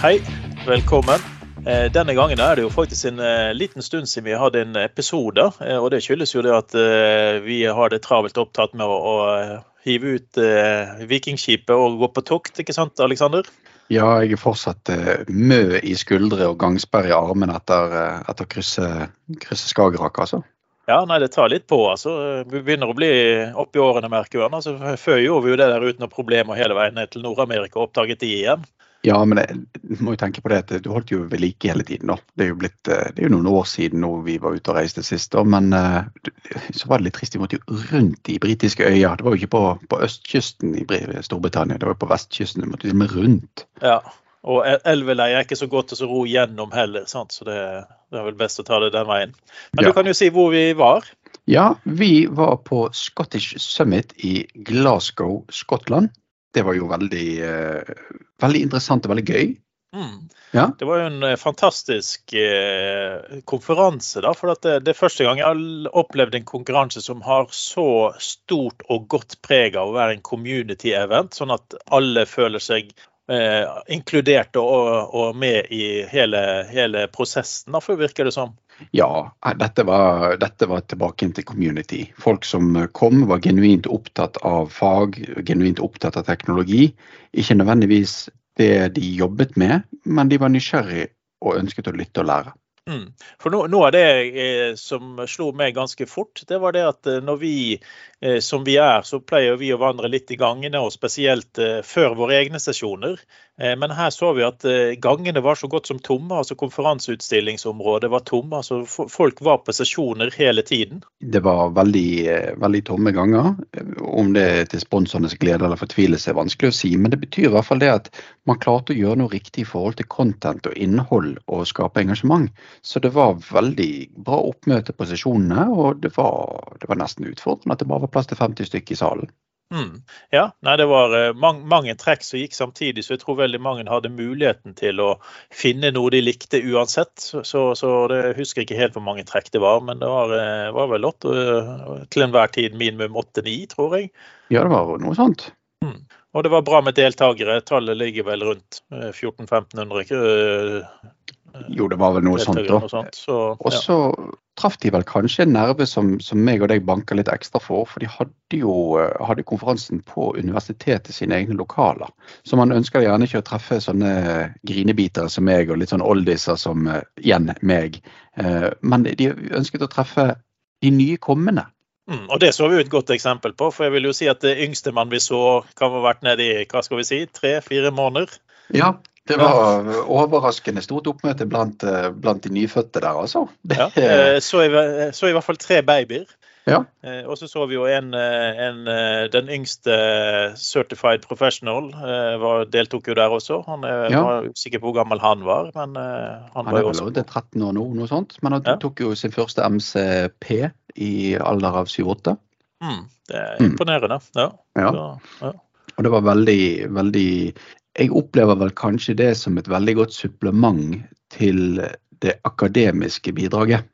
Hei, velkommen. Eh, denne gangen er det jo faktisk en eh, liten stund siden vi hadde en episode. eh, Og det skyldes jo det at vi har det travelt opptatt med å, å hive ut Vikingskipet og gå på tokt, ikke sant Aleksander? Ja, jeg er fortsatt mø i skuldre og gangsperr i armen etter, etter å krysse, krysse Skagerrak, altså. Ja, nei, det tar litt på. altså. Vi begynner å bli oppi årene, merker vi. Altså, før gjorde vi jo det der uten noe problem og hele veien ned til Nord-Amerika og oppdaget de igjen. Ja, men jeg må jo tenke på det at du holdt jo ved like hele tiden. da. Det er jo blitt, uh, det er jo noen år siden nå vi var ute og reiste sist, da, men uh, så var det litt trist. Vi måtte jo rundt de britiske øyer. Det var jo ikke på, på østkysten i Storbritannia, det var jo på vestkysten. Vi måtte med rundt. Ja, og elveleie er ikke så godt å ro gjennom heller, sant? så det, det, er vel best å ta det den veien. Men ja. du kan jo si hvor vi var. Ja, vi var på Scottish Summit i Glasgow, Skottland. Det var jo veldig, uh, veldig interessant og veldig gøy. Mm. Ja. Det var jo en fantastisk eh, konferanse. da, for det, det, er første gang jeg har opplevd en konkurranse som har så stort og godt preg av å være en community-event, sånn at alle føler seg eh, inkludert og, og, med i hele, hele prosessen, da, for virker det som. Ja, dette var, dette var tilbake til community. Folk som kom, var genuint opptatt av fag, genuint opptatt av teknologi. Ikke nødvendigvis det de jobbet med, men de var nysgjerrig og ønsket å lytte og lære. Mm. For no, Noe av det eh, som slo meg ganske fort, det var det at eh, når vi eh, som vi er, så pleier vi å vandre litt i gangene, og spesielt eh, før våre egne sesjoner. Eh, men her så vi at eh, gangene var så godt som tomme. altså Konferanseutstillingsområdet var tomme. altså Folk var på sesjoner hele tiden. Det var veldig, eh, veldig tomme ganger. Om det er til sponsornes glede eller fortvilelse er vanskelig å si. Men det betyr i hvert fall det at man klarte å gjøre noe riktig i forhold til content og innhold og skape engasjement. Så det var veldig bra oppmøte på sesjonene, og det var, det var nesten utfordrende at det bare var plass til 50 stykker i salen. Mm. Ja, nei, det var uh, mange, mange trekk som gikk samtidig, så jeg tror veldig mange hadde muligheten til å finne noe de likte uansett. Så, så det husker ikke helt hvor mange trekk det var, men det var, uh, var vel åtte, uh, til enhver tid minimum åtte-ni, tror jeg. Ja, det var noe sånt. Mm. Og det var bra med deltakere. Tallet ligger vel rundt 1400-1500. Jo, det var vel noe sånt. da. Så, og så ja. traff de vel kanskje en nerve som, som meg og deg banka litt ekstra for. For de hadde jo eh, hadde konferansen på universitetet sine egne lokaler. Så man ønsker gjerne ikke å treffe sånne grinebitere som meg, og litt sånn oldiser som igjen meg. Men de ønsket å treffe de nye kommende. Mm, og Det så vi jo et godt eksempel på. for jeg vil jo si at Det yngste man vi så, kan ha vært nede i hva skal vi si, tre-fire måneder. Ja, det var overraskende stort oppmøte blant, eh, blant de nyfødte der, altså. Ja, eh, så, i, så i hvert fall tre babyer. Ja. Eh, og så så vi jo en, en, den yngste certified professional var, deltok jo der også. Han er, ja. var usikker på hvor gammel han var, men han, han var jo også er 13 år nå, noe sånt. Men han ja. tok jo sin første MCP i alder av 7-8. Mm, det er imponerende. Mm. Ja. Så, og det var veldig, veldig jeg opplever vel kanskje det som et veldig godt supplement til det akademiske bidraget.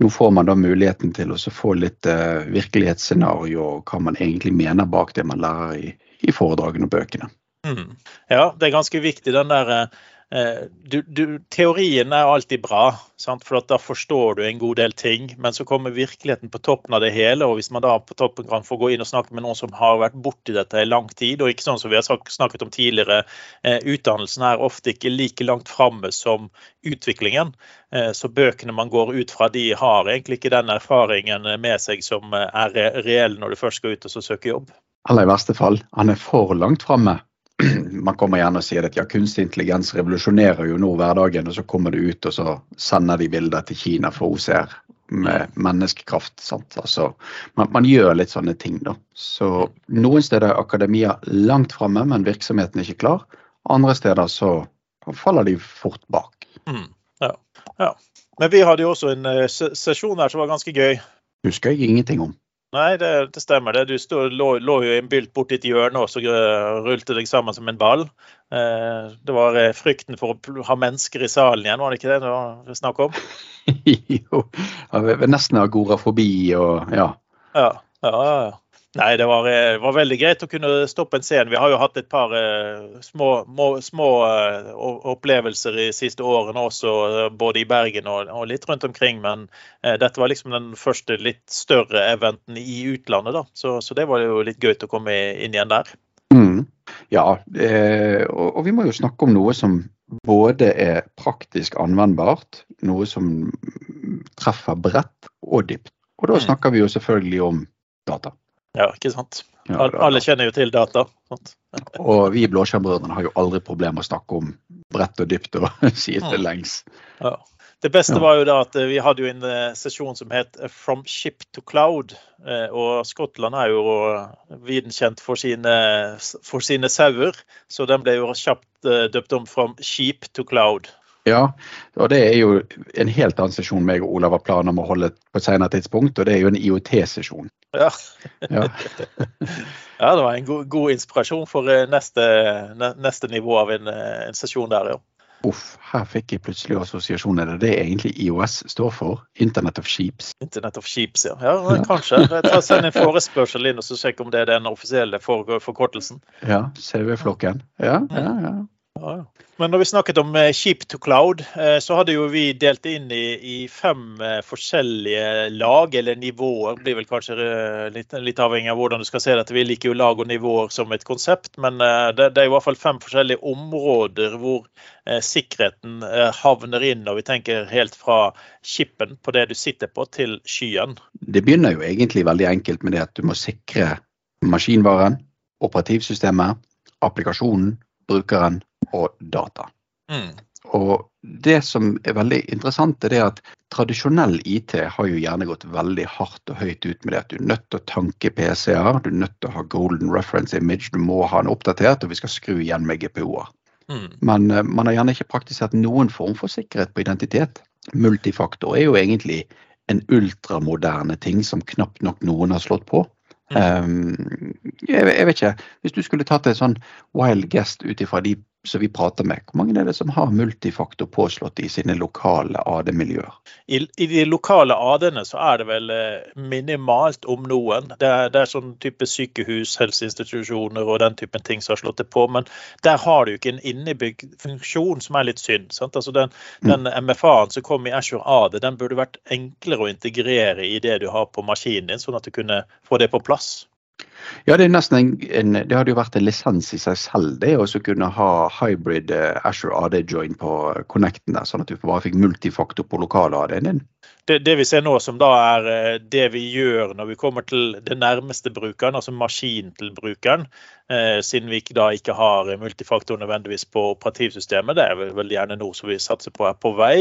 Nå får man da muligheten til å få litt uh, virkelighetsscenario og hva man egentlig mener bak det man lærer i, i foredragene og bøkene. Mm. Ja, det er ganske viktig den der Eh, du, du, teorien er alltid bra, sant? for da forstår du en god del ting. Men så kommer virkeligheten på toppen av det hele. og Hvis man da på toppen kan få gå inn og snakke med noen som har vært borti dette i lang tid, og ikke sånn som vi har snakket om tidligere, eh, utdannelsen er ofte ikke like langt framme som utviklingen. Eh, så bøkene man går ut fra, de har egentlig ikke den erfaringen med seg som er reell når du først skal ut og søke jobb. Eller i verste fall, han er for langt framme man kommer gjerne og sier at ja, kunstig intelligens revolusjonerer jo nå hverdagen, og så kommer det ut og så sender de bilder til Kina for OCR med menneskekraft. sant? Altså, man, man, gjør litt sånne ting, da. Så noen steder er akademia langt framme, men virksomheten er ikke klar. Andre steder så faller de fort bak. Mm, ja, ja. Men vi hadde jo også en uh, sesjon her som var ganske gøy. Husker jeg ingenting om. Nei, det, det stemmer. det. Du stod, lå, lå, jo i en bylt borti et hjørne og så rullte deg sammen som en ball. Eh, det var eh, frykten for å ha mennesker i salen igjen, var det ikke det det var snakk om? jo, nesten agorafobi og ja. Ja, ja, ja. Nei, det var, eh, var, veldig greit å kunne stoppe en scene. Vi har jo hatt et par uh, små, må, små uh, opplevelser i siste årene også, uh, både i Bergen og, og, litt rundt omkring. Men dette var liksom den første litt større eventen i utlandet, da. Så, så det var jo litt gøy å komme inn igjen der. Mm. Ja, og, og, vi må jo snakke om noe som både er praktisk anvendbart, noe som treffer bredt og dypt. Og da mm. snakker vi jo selvfølgelig om data. Ja, ikke sant. Ja, Alle kjenner jo til data. og vi Blåskjermbrødrene har jo aldri problemer med å snakke om bredt og dypt og sidelengs. Ja. Det beste var jo da at eh, vi hadde jo en eh, sesjon som het eh, 'From ship to cloud'. Og Skottland er jo videnkjent for sine, for sine sauer, så den ble jo kjapt døpt om 'From sheep to cloud'. Ja, og det er jo en helt annen sesjon meg og Olav har planer om å holde på et senere tidspunkt, og det er jo en IOT-sesjon. Ja. ja. ja. det var en god, god inspirasjon for eh, neste, neste, nivå av en, eh, en sesjon der, ja. Uff, her fikk jeg plutselig assosiasjoner. Det er det egentlig IOS står for? Internet of Sheeps. Internet of Sheeps, ja. ja, ja. kanskje. Send en forespørsel inn og så sjekk om det er den offisielle for, forkortelsen. Ja, CV-flokken. Ja, ja, ja. Men når vi snakket om Sheep eh, to cloud, eh, så hadde jo vi delt inn i, i fem eh, forskjellige lag, eller nivåer. Det blir vel kanskje litt, litt, avhengig av hvordan du skal se dette. Vi liker jo lag og nivåer som et konsept, men det, det er i hvert fall fem forskjellige områder hvor sikkerheten havner inn. Og vi tenker helt fra chipen på det du sitter på, til skyen. Det begynner jo egentlig veldig enkelt med det at du må sikre maskinvaren, operativsystemet, applikasjonen, brukeren og data. Mm. Og det som er veldig interessant, er det at tradisjonell IT har jo gjerne gått veldig hardt og høyt ut med det at du er nødt til å tanke PC-er, du er nødt til å ha golden reference image, du må ha den oppdatert, og vi skal skru igjen med GPO-er. Mm. Men uh, man har gjerne ikke praktisert noen form for sikkerhet på identitet. Multifaktor er jo egentlig en ultramoderne ting som knapt nok noen har slått på. Um, jeg, jeg, vet ikke, Hvis du skulle tatt en sånn wild guest ut ifra de som vi prater med, hvor mange er det som har multifaktor påslått i sine lokale AD-miljøer? I, I, de lokale AD-ene så er det vel eh, minimalt om noen. Det er, det er sånn type sykehus, helseinstitusjoner og den typen ting som har slått det på. Men der har du ikke en innebygd funksjon, som er litt synd. Altså den, mm. den MFA-en som kom i Ashore AD, den burde vært enklere å integrere i det du har på maskinen din, sånn at du kunne få det på plass. Ja, det, en, en, det hadde jo vært en lisens i seg selv, det å kunne ha hybrid uh, Azure AD-join på Connecten der, sånn at du bare fikk multifaktor på lokale AD-en din. Det, det, vi ser nå som da er eh, det vi gjør når vi kommer til det nærmeste brukeren, altså maskin til brukeren, eh, siden vi da ikke har multifaktor nødvendigvis på operativsystemet, det er vel gjerne noe som vi satser på er på vei.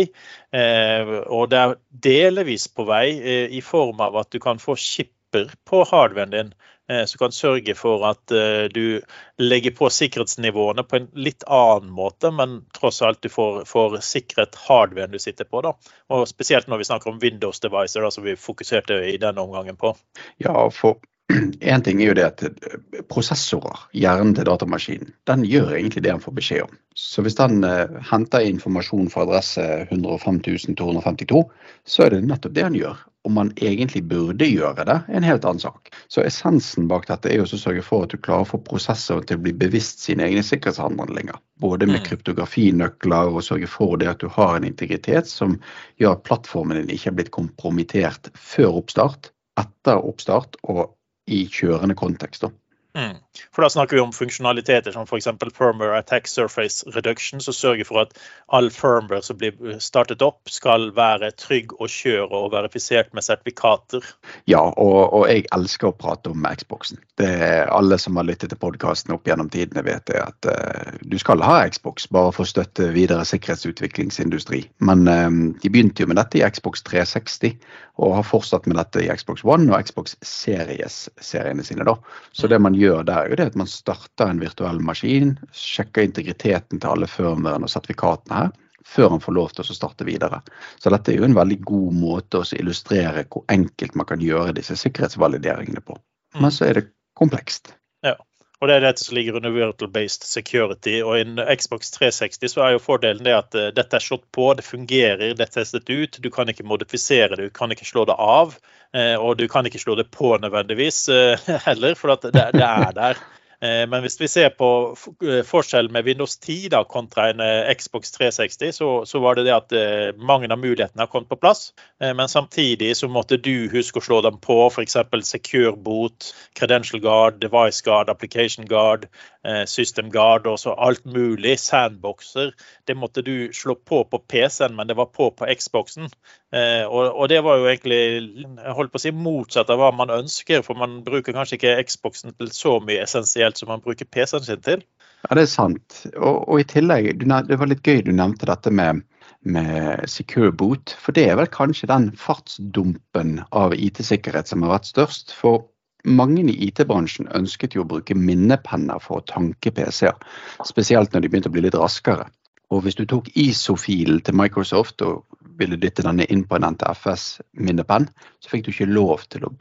Eh, og det er delvis på vei eh, i form av at du kan få chipper på hardwaren din Eh, som kan sørge for at eh, du legger på sikkerhetsnivåene på en litt annen måte, men tross alt du får, får sikret hardwaren du sitter på. Da. Og Spesielt når vi snakker om Windows devicer, som vi fokuserte i denne omgangen på. Ja, for Én ting er jo det at eh, prosessorer, hjernen til datamaskinen, den gjør egentlig det den får beskjed om. Så hvis den henter informasjon fra adresse 105.252, så er det nettopp det den gjør. Om man egentlig burde gjøre det, er en helt annen sak. Så essensen bak dette er jo å sørge for at du klarer å få prosesser til å bli bevisst sine egne sikkerhetshandlinger. Både med mm. kryptografinøkler og sørge for det at du har en integritet som gjør at plattformen din ikke er blitt kompromittert før oppstart, etter oppstart og i kjørende kontekst. Mm. For Da snakker vi om funksjonaliteter som f.eks. firmware attack surface reduction, som sørger for at all firmware som blir startet opp, skal være trygg å kjøre og verifisert med sertifikater. Ja, og, og jeg elsker å prate om Xboxen. Det er Alle som har lyttet til podkasten opp gjennom tidene, vet det at uh, du skal ha Xbox bare for å støtte videre sikkerhetsutviklingsindustri. Men uh, de begynte jo med dette i Xbox 360 og har fortsatt med dette i Xbox One og Xbox Series-seriene sine. da. Så det man gjør der, er jo det at man starter en virtuell maskin, sjekker integriteten til alle firmaene og sertifikatene her, før man får lov til å starte videre. Så dette er jo en veldig god måte å illustrere hvor enkelt man kan gjøre disse sikkerhetsvalideringene på. Men så er det komplekst. Ja. Og det er dette som ligger under Virtual Based Security. Og i en Xbox 360 så er jo fordelen det at dette er slått på, det fungerer, det er testet ut. Du kan ikke modifisere det, du kan ikke slå det av. Og du kan ikke slå det på nødvendigvis heller, for det, det er der. Eh, men hvis vi ser på eh, forskjellen med Windows 10 da, kontra en eh, Xbox 360, så, så, var det det at mange av mulighetene har kommet på plass. Men samtidig så måtte du huske å slå dem på, f.eks. Secure Boot, Credential Guard, Device Guard, Application Guard, System Guard og så alt mulig. Sandboxer. Det måtte du slå på på PC-en, men det var på på Xboxen. Og, det var jo egentlig jeg holdt på å si, motsatt av hva man ønsker, for man bruker kanskje ikke Xboxen til så mye essensielt spesielt som man bruker PC-en sin til. Ja, det er sant. Og, og i tillegg, det var litt gøy du nevnte dette med, med Secure Boot. For det er vel kanskje den fartsdumpen av IT-sikkerhet som har vært størst. For mange i IT-bransjen ønsket jo å bruke minnepenner for å tanke PC-er. Spesielt når de begynte å bli litt raskere. Og hvis du tok ISO-filen til Microsoft og ville dytte denne inn på en NTFS-minnepenn, så fikk du ikke lov til å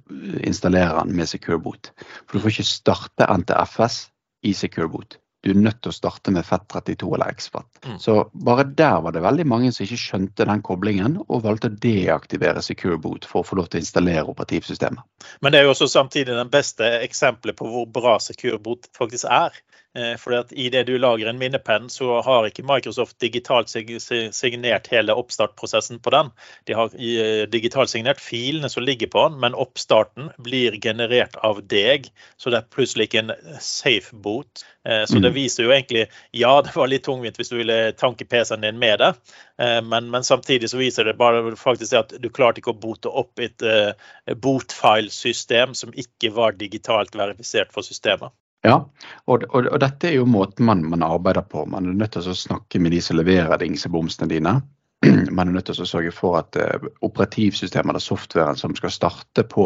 installere den med Secure Boot. For du får ikke starte NTFS i Secure Boot. Du er nødt til å starte med FET32 eller XFAT. Mm. Så bare der var det veldig mange som ikke skjønte den koblingen, og valgte å deaktivere Secure Boot for å få lov til å installere operativsystemet. Men det er jo også samtidig den beste eksempelet på hvor bra Secure Boot faktisk er. Eh, fordi at I det du lager en minnepenn, så har ikke Microsoft digitalt signert hele oppstartprosessen på den. De har eh, digitalt signert filene som ligger på den, men oppstarten blir generert av deg. Så det er plutselig ikke en safe boot. Eh, så det mm. viser jo egentlig Ja, det var litt tungvint hvis du ville tanke PC-en din med det, men, men, samtidig så viser det bare faktisk at du klarte ikke å bote opp et bootfile-system som ikke var digitalt verifisert for systemet. Ja, og, og, og, dette er jo måten man, man, arbeider på. Man er nødt til å snakke med de som leverer dingsebomsene dine. Man er nødt til å sørge for at uh, operativsystemet eller softwaren som skal starte på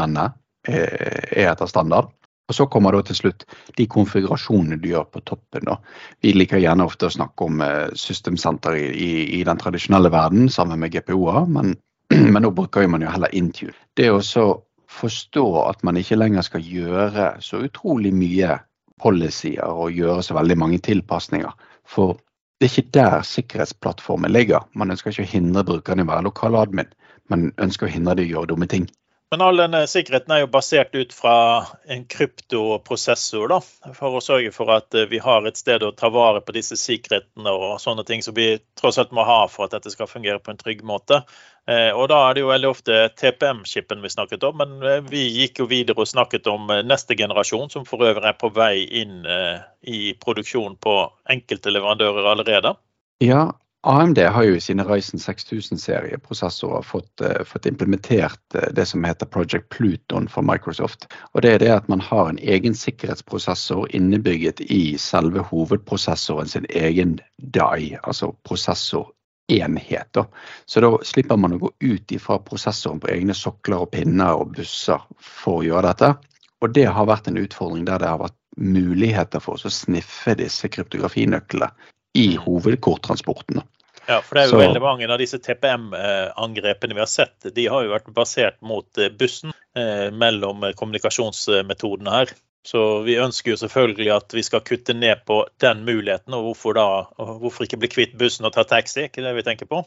denne, uh, er etter standard. Og Så kommer da til slutt de konfigurasjonene du gjør på toppen. Da. Vi liker gjerne ofte å snakke om uh, systemsenter i, i, i, den tradisjonelle verden sammen med GPO-er, men, men nå bruker man jo heller Intune. Det er også forstå at man ikke lenger skal gjøre så utrolig mye policyer og gjøre så veldig mange tilpasninger. For det er ikke der sikkerhetsplattformen ligger. Man ønsker ikke å hindre brukerne i å være lokal admin, man ønsker å hindre dem å gjøre dumme ting. Men all denne sikkerheten er jo basert ut fra en kryptoprosessor, da, for å sørge for at eh, vi har et sted å ta vare på disse sikkerhetene og sånne ting som vi tross alt må ha for at dette skal fungere på en trygg måte. Eh, og Da er det jo veldig ofte TPM-skipen vi snakket om, men eh, vi gikk jo videre og snakket om neste generasjon, som for øvrig er på vei inn i produksjon på enkelte leverandører allerede. Ja, AMD har jo i sine Ryzen 6000-serieprosessorer fått, uh, fått, implementert uh, det som heter Project Pluton for Microsoft. Og Det er det at man har en egen sikkerhetsprosessor innebygget i selve hovedprosessoren sin egen DAI, altså prosessorenhet. Så da slipper man å gå ut ifra prosessoren på egne sokler og pinner og busser for å gjøre dette. Og det har vært en utfordring der det har vært muligheter for å sniffe disse kryptografinøklene i hovedkorttransportene. Ja, for det er jo Så, veldig mange av disse TPM-angrepene vi har sett, de har jo vært basert mot eh, bussen eh, mellom kommunikasjonsmetodene her. Så vi ønsker jo selvfølgelig at vi skal kutte ned på den muligheten. Og hvorfor da? Hvorfor ikke bli kvitt bussen og ta taxi? Ikke det vi tenker på?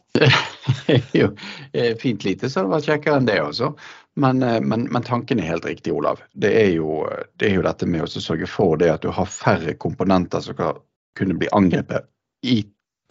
jo, eh, fint lite så det var kjekkere enn det også. Men, men, men, tanken er helt riktig, Olav. Det er jo, det er jo dette med å sørge for det at du har færre komponenter som kan kunne bli angrepet i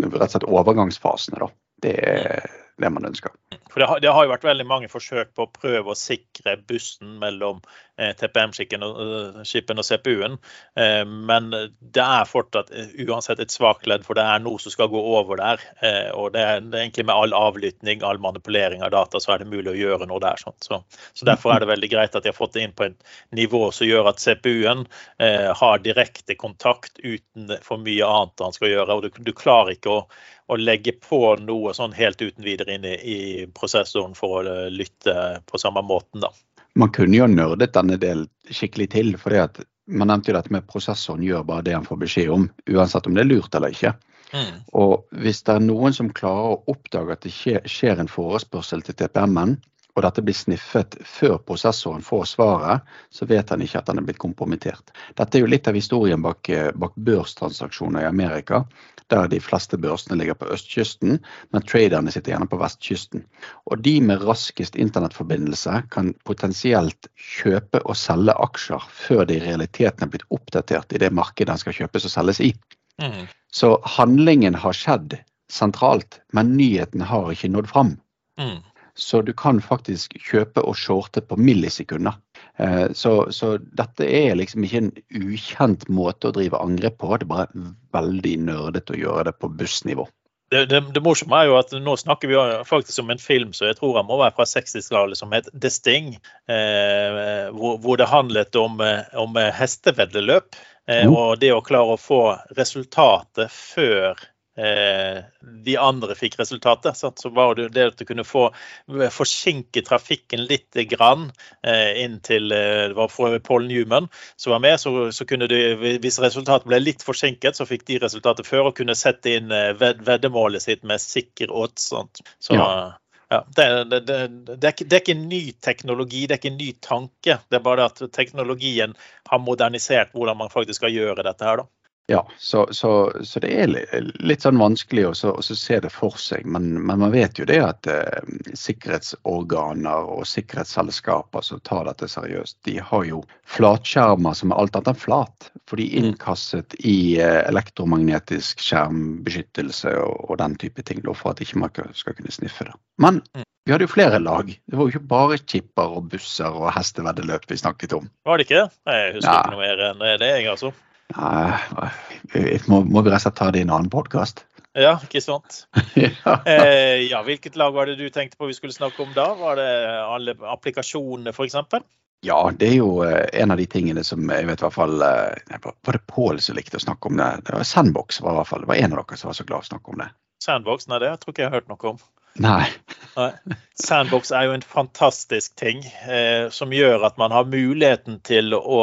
rett og slett overgangsfasene. Da. Det er det man ønsker. For det har, det har, jo vært veldig mange forsøk på å prøve å sikre bussen mellom eh, TPM-skipen og, uh, og CPU-en. Eh, men det er fortsatt uh, uansett et svakt ledd, for det er noe som skal gå over der. Eh, og det er, det er, egentlig med all avlytting, all manipulering av data, så er det mulig å gjøre noe der. Sånn. Så, så, Derfor er det veldig greit at de har fått det inn på et nivå som gjør at CPU-en eh, har direkte kontakt uten for mye annet han skal gjøre. og Du, du klarer ikke å å legge på noe sånn helt uten videre inn i, i prosessoren for å lytte på samme måten, da. Man kunne jo nerdet denne delen skikkelig til. for Man nevnte jo dette med prosessoren gjør bare det han får beskjed om, uansett om det er lurt eller ikke. Mm. Og hvis det er noen som klarer å oppdage at det skjer en forespørsel til TPM-en, og dette blir sniffet før prosessoren får svaret, så vet han ikke at han er blitt kompromittert. Dette er jo litt av historien bak, bak børstransaksjoner i Amerika, der de fleste børsene ligger på østkysten, men traderne sitter gjerne på vestkysten. Og de med raskest internettforbindelse kan potensielt kjøpe og selge aksjer før de i realiteten er blitt oppdatert i det markedet den skal kjøpes og selges i. Mm. Så handlingen har skjedd sentralt, men nyheten har ikke nådd fram. Mm. Så du kan faktisk kjøpe og shorte på millisekunder. Eh, så, så, dette er liksom ikke en ukjent måte å drive angrep på, det er bare veldig nerdete å gjøre det på bussnivå. Det, det, det, morsomme er jo at nå snakker vi faktisk om en film som jeg tror han må være fra 60-tallet, som het The Sting. Eh, hvor, hvor, det handlet om, eh, om hesteveddeløp. Eh. Og det å klare å få resultatet før de andre fikk resultatet. Så var det det at du kunne få forsinke trafikken litt grann eh, inn til eh, det var Paul Newman som var med. Så, så kunne du, hvis resultatet ble litt forsinket, så fikk de resultatet før og kunne sette inn veddemålet sitt med sikker odds. Så ja. Ja, det, det, det, det, er ikke, det er ikke ny teknologi, det er ikke ny tanke. Det er bare at teknologien har modernisert hvordan man faktisk skal gjøre dette her. da. Ja, så, så, så, det er litt sånn vanskelig å, så, se det for seg. Men, men, man vet jo det at eh, sikkerhetsorganer og sikkerhetsselskaper som tar dette seriøst, de har jo flatskjermer som er alt annet enn flat. For de er innkastet i eh, elektromagnetisk skjermbeskyttelse og, og, den type ting, for at ikke man skal kunne sniffe det. Men mm. vi hadde jo flere lag. Det var jo ikke bare chipper og busser og hesteveddeløp vi snakket om. Var det ikke? det? Jeg husker ja. ikke noe mer enn det, jeg, altså. Nei, må, må vi rett og slett ta det i en annen podkast? Ja, ikke sant. ja. Eh, ja, hvilket lag var det du tenkte på vi skulle snakke om da? Var det alle applikasjonene f.eks.? Ja, det er jo eh, en av de tingene som jeg vet i hvert fall eh, Var det Pål som likte å snakke om det? det var Sandbox var i hvert fall, det var en av dere som var så glad å snakke om det. Sandbox? Nei, det jeg tror ikke jeg har hørt noe om. Nei. Nei. Sandbox er jo en fantastisk ting eh, som gjør at man har muligheten til å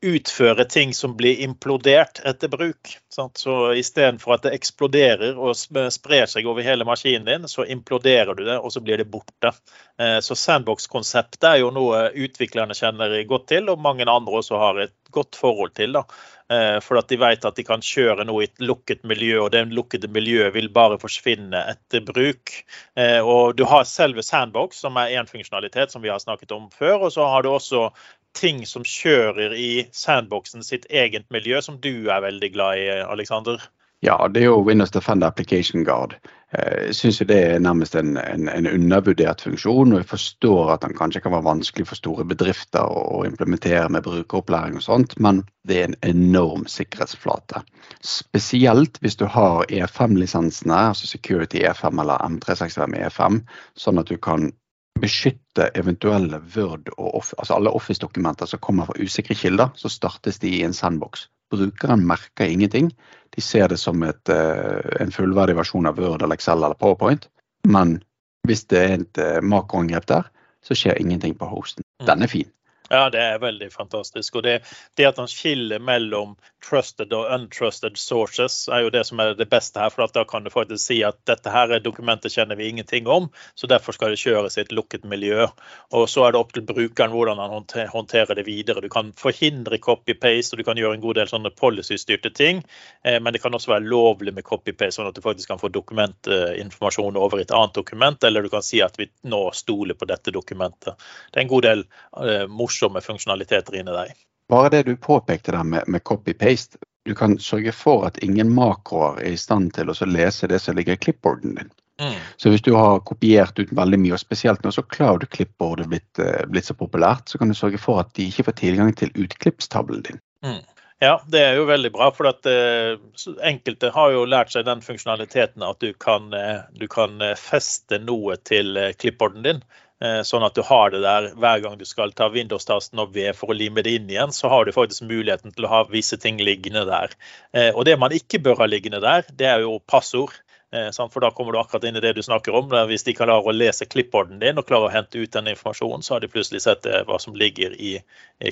utføre ting som blir implodert etter bruk. Sant? Så istedenfor at det eksploderer og sprer seg over hele maskinen din, så imploderer du det, og så blir det borte. Eh, så sandbox-konseptet er jo noe utviklerne kjenner godt til, og mange andre også har et godt forhold til. da. Eh, for at de vet at de kan kjøre noe i et lukket miljø, og det lukkede miljøet vil bare forsvinne etter bruk. Eh, og Du har selve Sandbox, som er én funksjonalitet som vi har snakket om før. Og så har du også ting som kjører i sandboxen sitt eget miljø, som du er veldig glad i, Alexander? Ja, det er jo Windows Defender Application Guard. Eh, jeg syns det er nærmest en, en, en, undervurdert funksjon. og Jeg forstår at den kanskje kan være vanskelig for store bedrifter å implementere med brukeropplæring og sånt, men det er en enorm sikkerhetsflate. Spesielt hvis du har E5-lisensene, altså Security E5 eller M365 E5, sånn at du kan beskytte eventuelle Word og Office, altså alle Office-dokumenter som kommer fra usikre kilder, så startes de i en sandbox. Brukeren merker ingenting. De ser det som et, eh, en fullverdig versjon av Word eller Excel eller PowerPoint. Men hvis det er et eh, makroangrep der, så skjer ingenting på hosten. Mm. Den er fin. Ja, det er veldig fantastisk. Og det, det, at han skiller mellom trusted og untrusted sources, er jo det som er det beste her. For da kan du faktisk si at dette her er dokumentet kjenner vi ingenting om, så derfor skal det kjøres i et lukket miljø. Og så er det opp til brukeren hvordan han håndterer det videre. Du kan forhindre copy-paste, og du kan gjøre en god del sånne policy-styrte ting. Eh, men det kan også være lovlig med copy-paste, sånn at du faktisk kan få dokumentinformasjon over et annet dokument, eller du kan si at vi nå stoler på dette dokumentet. Det er en god del uh, morsomme funksjonaliteter inni deg. Bare det du påpekte der med, med copy-paste. Du kan sørge for at ingen makroer er i stand til å lese det som ligger i clipboarden din. Mm. Så hvis du har kopiert ut veldig mye, og spesielt nå så klarer clipboard er blitt, eh, blitt, så populært, så kan du sørge for at de ikke får tilgang til utklippstavlen din. Mm. Ja, det er jo veldig bra. For at uh, enkelte har jo lært seg den funksjonaliteten at du kan, uh, du kan feste noe til uh, clipboarden din. Eh, sånn at du har det der hver gang du skal ta Windows-tasten og V for å lime det inn igjen, så har du faktisk muligheten til å ha visse ting liggende der. Eh, og det man ikke bør ha liggende der, det er jo passord. Eh, for da kommer du akkurat inn i det du snakker om. Hvis de klarer å lese clipboarden din og klarer å hente ut den informasjonen, så har de plutselig sett hva som ligger i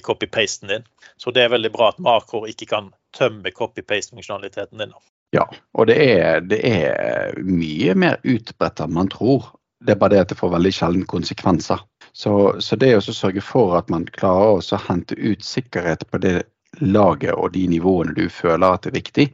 copy-pasten din. Så det er veldig bra at makroer ikke kan tømme copy-paste-funksjonaliteten din. Ja, og det er, det er, mye mer utbredt enn man tror Det er bare det at det får veldig sjelden konsekvenser. Så, så det å sørge for at man klarer å hente ut sikkerhet på det laget og de nivåene du føler at er viktig.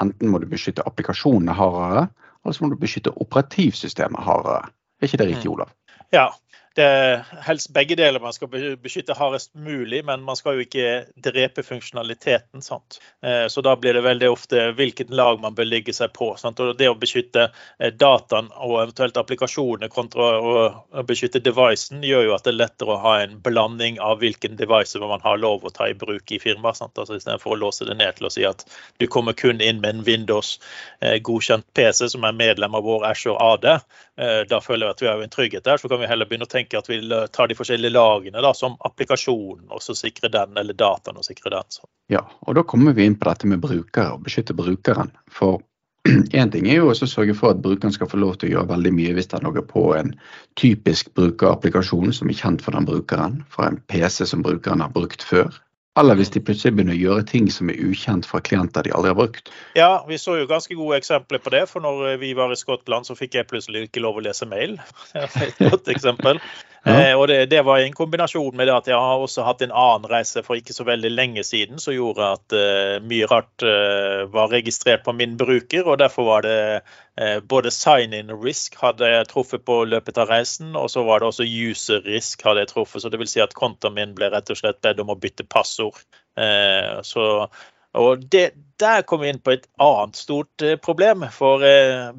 Enten må du beskytte applikasjonene hardere, eller så må du beskytte operativsystemet hardere. Er ikke det riktig, mm. Olav? Ja, det er helst begge deler man skal beskytte hardest mulig, men man skal jo ikke drepe funksjonaliteten. Sant? Eh, så da blir det veldig ofte hvilket lag man bør ligge seg på. Sant? Og det å beskytte eh, dataen og eventuelt applikasjonene kontra å beskytte devicen, gjør jo at det er lettere å ha en blanding av hvilken device man har lov å ta i bruk i firmaet. Altså Istedenfor å låse det ned til å si at du kommer kun inn med en Windows-godkjent eh, PC som er medlem av vår Ashore AD. Da føler jeg at vi har en trygghet der. Så kan vi heller begynne å tenke tenke at vi tar de forskjellige lagene, da, som applikasjonen, og så sikre den, eller dataen og sikre den. Så. Ja, og da kommer vi inn på dette med brukere, og beskytte brukeren. For én ting er jo å sørge for at brukeren skal få lov til å gjøre veldig mye hvis det er noe på en typisk brukerapplikasjon som er kjent for den brukeren, for en PC som brukeren har brukt før. Eller hvis de plutselig begynner å gjøre ting som er ukjent fra klienter de aldri har brukt. Ja, vi så jo ganske gode eksempler på det. For når vi var i Skottland, så fikk jeg plutselig ikke lov å lese mail. Det er et godt eksempel. Ja. Eh, og det, det, var en kombinasjon med det at jeg har også hatt en annen reise for ikke så veldig lenge siden som gjorde at eh, mye rart eh, var registrert på min bruker. og Derfor var det både sign-in risk hadde jeg truffet på løpet av reisen, og så var det også user risk hadde jeg truffet. så det vil si at Kontoen min ble rett og slett bedt om å bytte passord. så og det, Der kom vi inn på et annet stort problem. For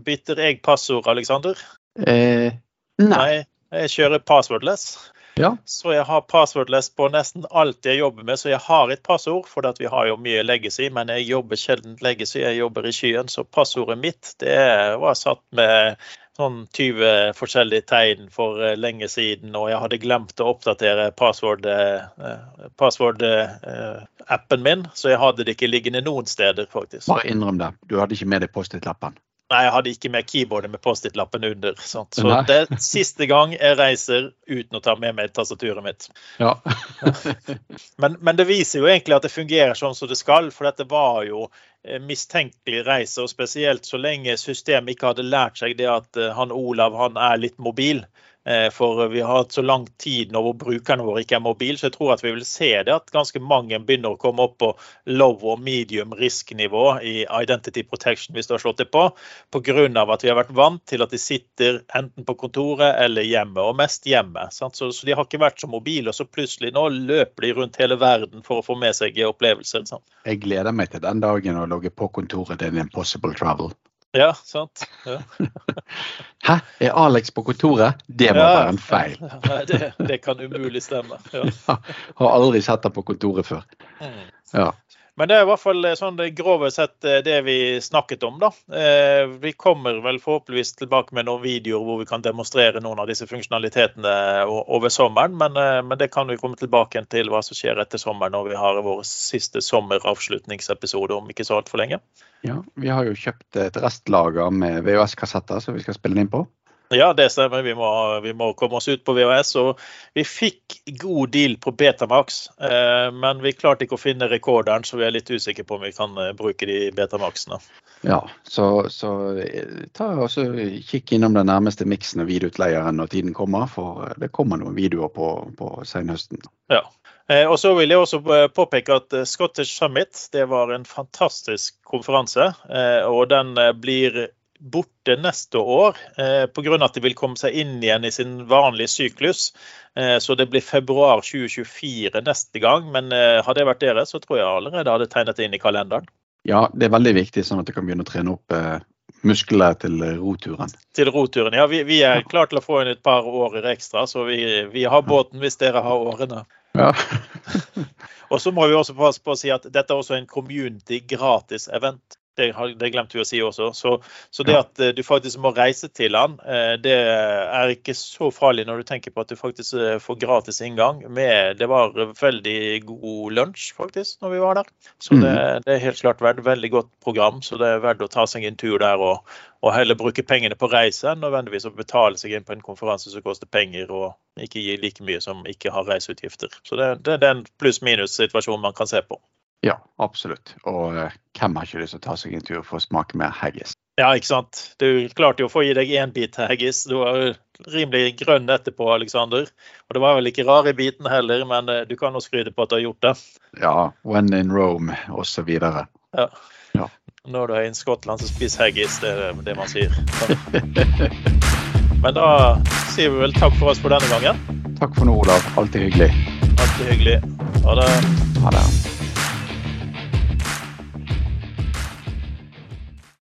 bytter jeg passord, Aleksander? Eh, nei. nei. Jeg kjører passwordless. Ja. Så jeg har passwordless på nesten alt jeg jobber med. Så jeg har et passord, for vi har jo mye legacy, men jeg jobber sjelden legacy. Jeg jobber i skyen, så passordet mitt det var satt med sånn 20 forskjellige tegn for eh, lenge siden, og jeg hadde glemt å oppdatere password-appen password, uh, min, så jeg hadde det ikke liggende noen steder, faktisk. Bare innrøm det. Du hadde ikke med deg Post-It-lappen? Nei, jeg hadde ikke med keyboardet med Post-It-lappen under. Sant? Så det er siste gang jeg reiser uten å ta med meg tastaturet mitt. Ja. men, men, det viser jo egentlig at det fungerer sånn som det skal, for dette var jo mistenkelig reise. Og spesielt så lenge systemet ikke hadde lært seg det at eh, han Olav han er litt mobil. Eh, for vi har hatt så lang tid nå hvor brukerne våre ikke er mobile, så jeg tror at vi vil se det at ganske mange begynner å komme opp på low og medium risk-nivå i identity protection hvis du har slått det på, pga. at vi har vært vant til at de sitter enten på kontoret eller hjemme, og mest hjemme. Så, så, de har ikke vært så mobile, og så plutselig nå løper de rundt hele verden for å få med seg opplevelser. Sant? Jeg gleder meg til den dagen å logge på kontoret til Impossible Travel. Ja, sant. Ja. Hæ, er Alex på kontoret? Det må ja, være en feil. Nei, det, det, kan umulig stemme. Ja. Har aldri sett ham på kontoret før. Mm. Ja. Men det er i hvert fall eh, sånn det grove sett eh, det vi snakket om. da. Eh, vi kommer vel forhåpentligvis tilbake med noen videoer hvor vi kan demonstrere noen av disse funksjonalitetene over sommeren. Men, men det kan vi komme tilbake til hva som skjer etter sommeren når vi har vår siste sommeravslutningsepisode om ikke så altfor lenge. Ja, Vi har jo kjøpt et restlager med VHS-kassetter som vi skal spille inn på. Ja, det stemmer. Vi må, vi må, komme oss ut på VHS. Og vi fikk god deal på Betamax, eh, men vi klarte ikke å finne rekorderen, så vi er litt usikre på om vi kan eh, bruke de Betamaxene. Ja, så, så eh, ta også kikk innom den nærmeste miksen og videoutleieren når tiden kommer, for det kommer noen videoer på, på senhøsten. Ja. Eh, og så vil jeg også påpeke at Scottish Summit det var en fantastisk konferanse. Og den blir borte neste år eh, pga. at de vil komme seg inn igjen i sin vanlige syklus. Eh, så det blir februar 2024 neste gang. Men eh, hadde jeg vært dere, så tror jeg allerede hadde tegnet det inn i kalenderen. Ja, det er veldig viktig, sånn at du kan begynne å trene opp eh, muskler til roturen. Til roturen, ja. Vi, vi er klare til å få inn et par årer ekstra, så vi, vi har båten hvis dere har årene. Ja. og så må vi også passe på å si at dette er også en community gratis event. Det, det, glemte vi å si også. Så, så det at eh, du faktisk må reise til han, eh, det er ikke så farlig når du tenker på at du faktisk eh, får gratis inngang. Med, det var veldig god lunsj faktisk når vi var der. Så det, mm. det er helt klart vært veldig godt program. Så det er verdt å ta seg en tur der og, og heller bruke pengene på reise enn nødvendigvis å betale seg inn på en konferanse som koster penger og ikke gir like mye som ikke har reiseutgifter. Så det, det er den pluss-minus-situasjonen man kan se på. Ja, absolutt. Og uh, hvem har ikke lyst til å ta seg en tur for å smake mer haggis? Ja, ikke sant. Du klarte jo å få i deg én bit haggis. Du var rimelig grønn etterpå, Aleksander. Og det var vel ikke rar i biten heller, men eh, du kan jo skryte på at du har gjort det. Ja, when in Rome, osv. Ja. Ja. Når du er i Skottland, så spis haggis. Det er det man sier. Men da sier vi vel takk for oss for denne gangen. Takk for nå, Olav. Alltid hyggelig. Alltid hyggelig. Ha det. Ha det.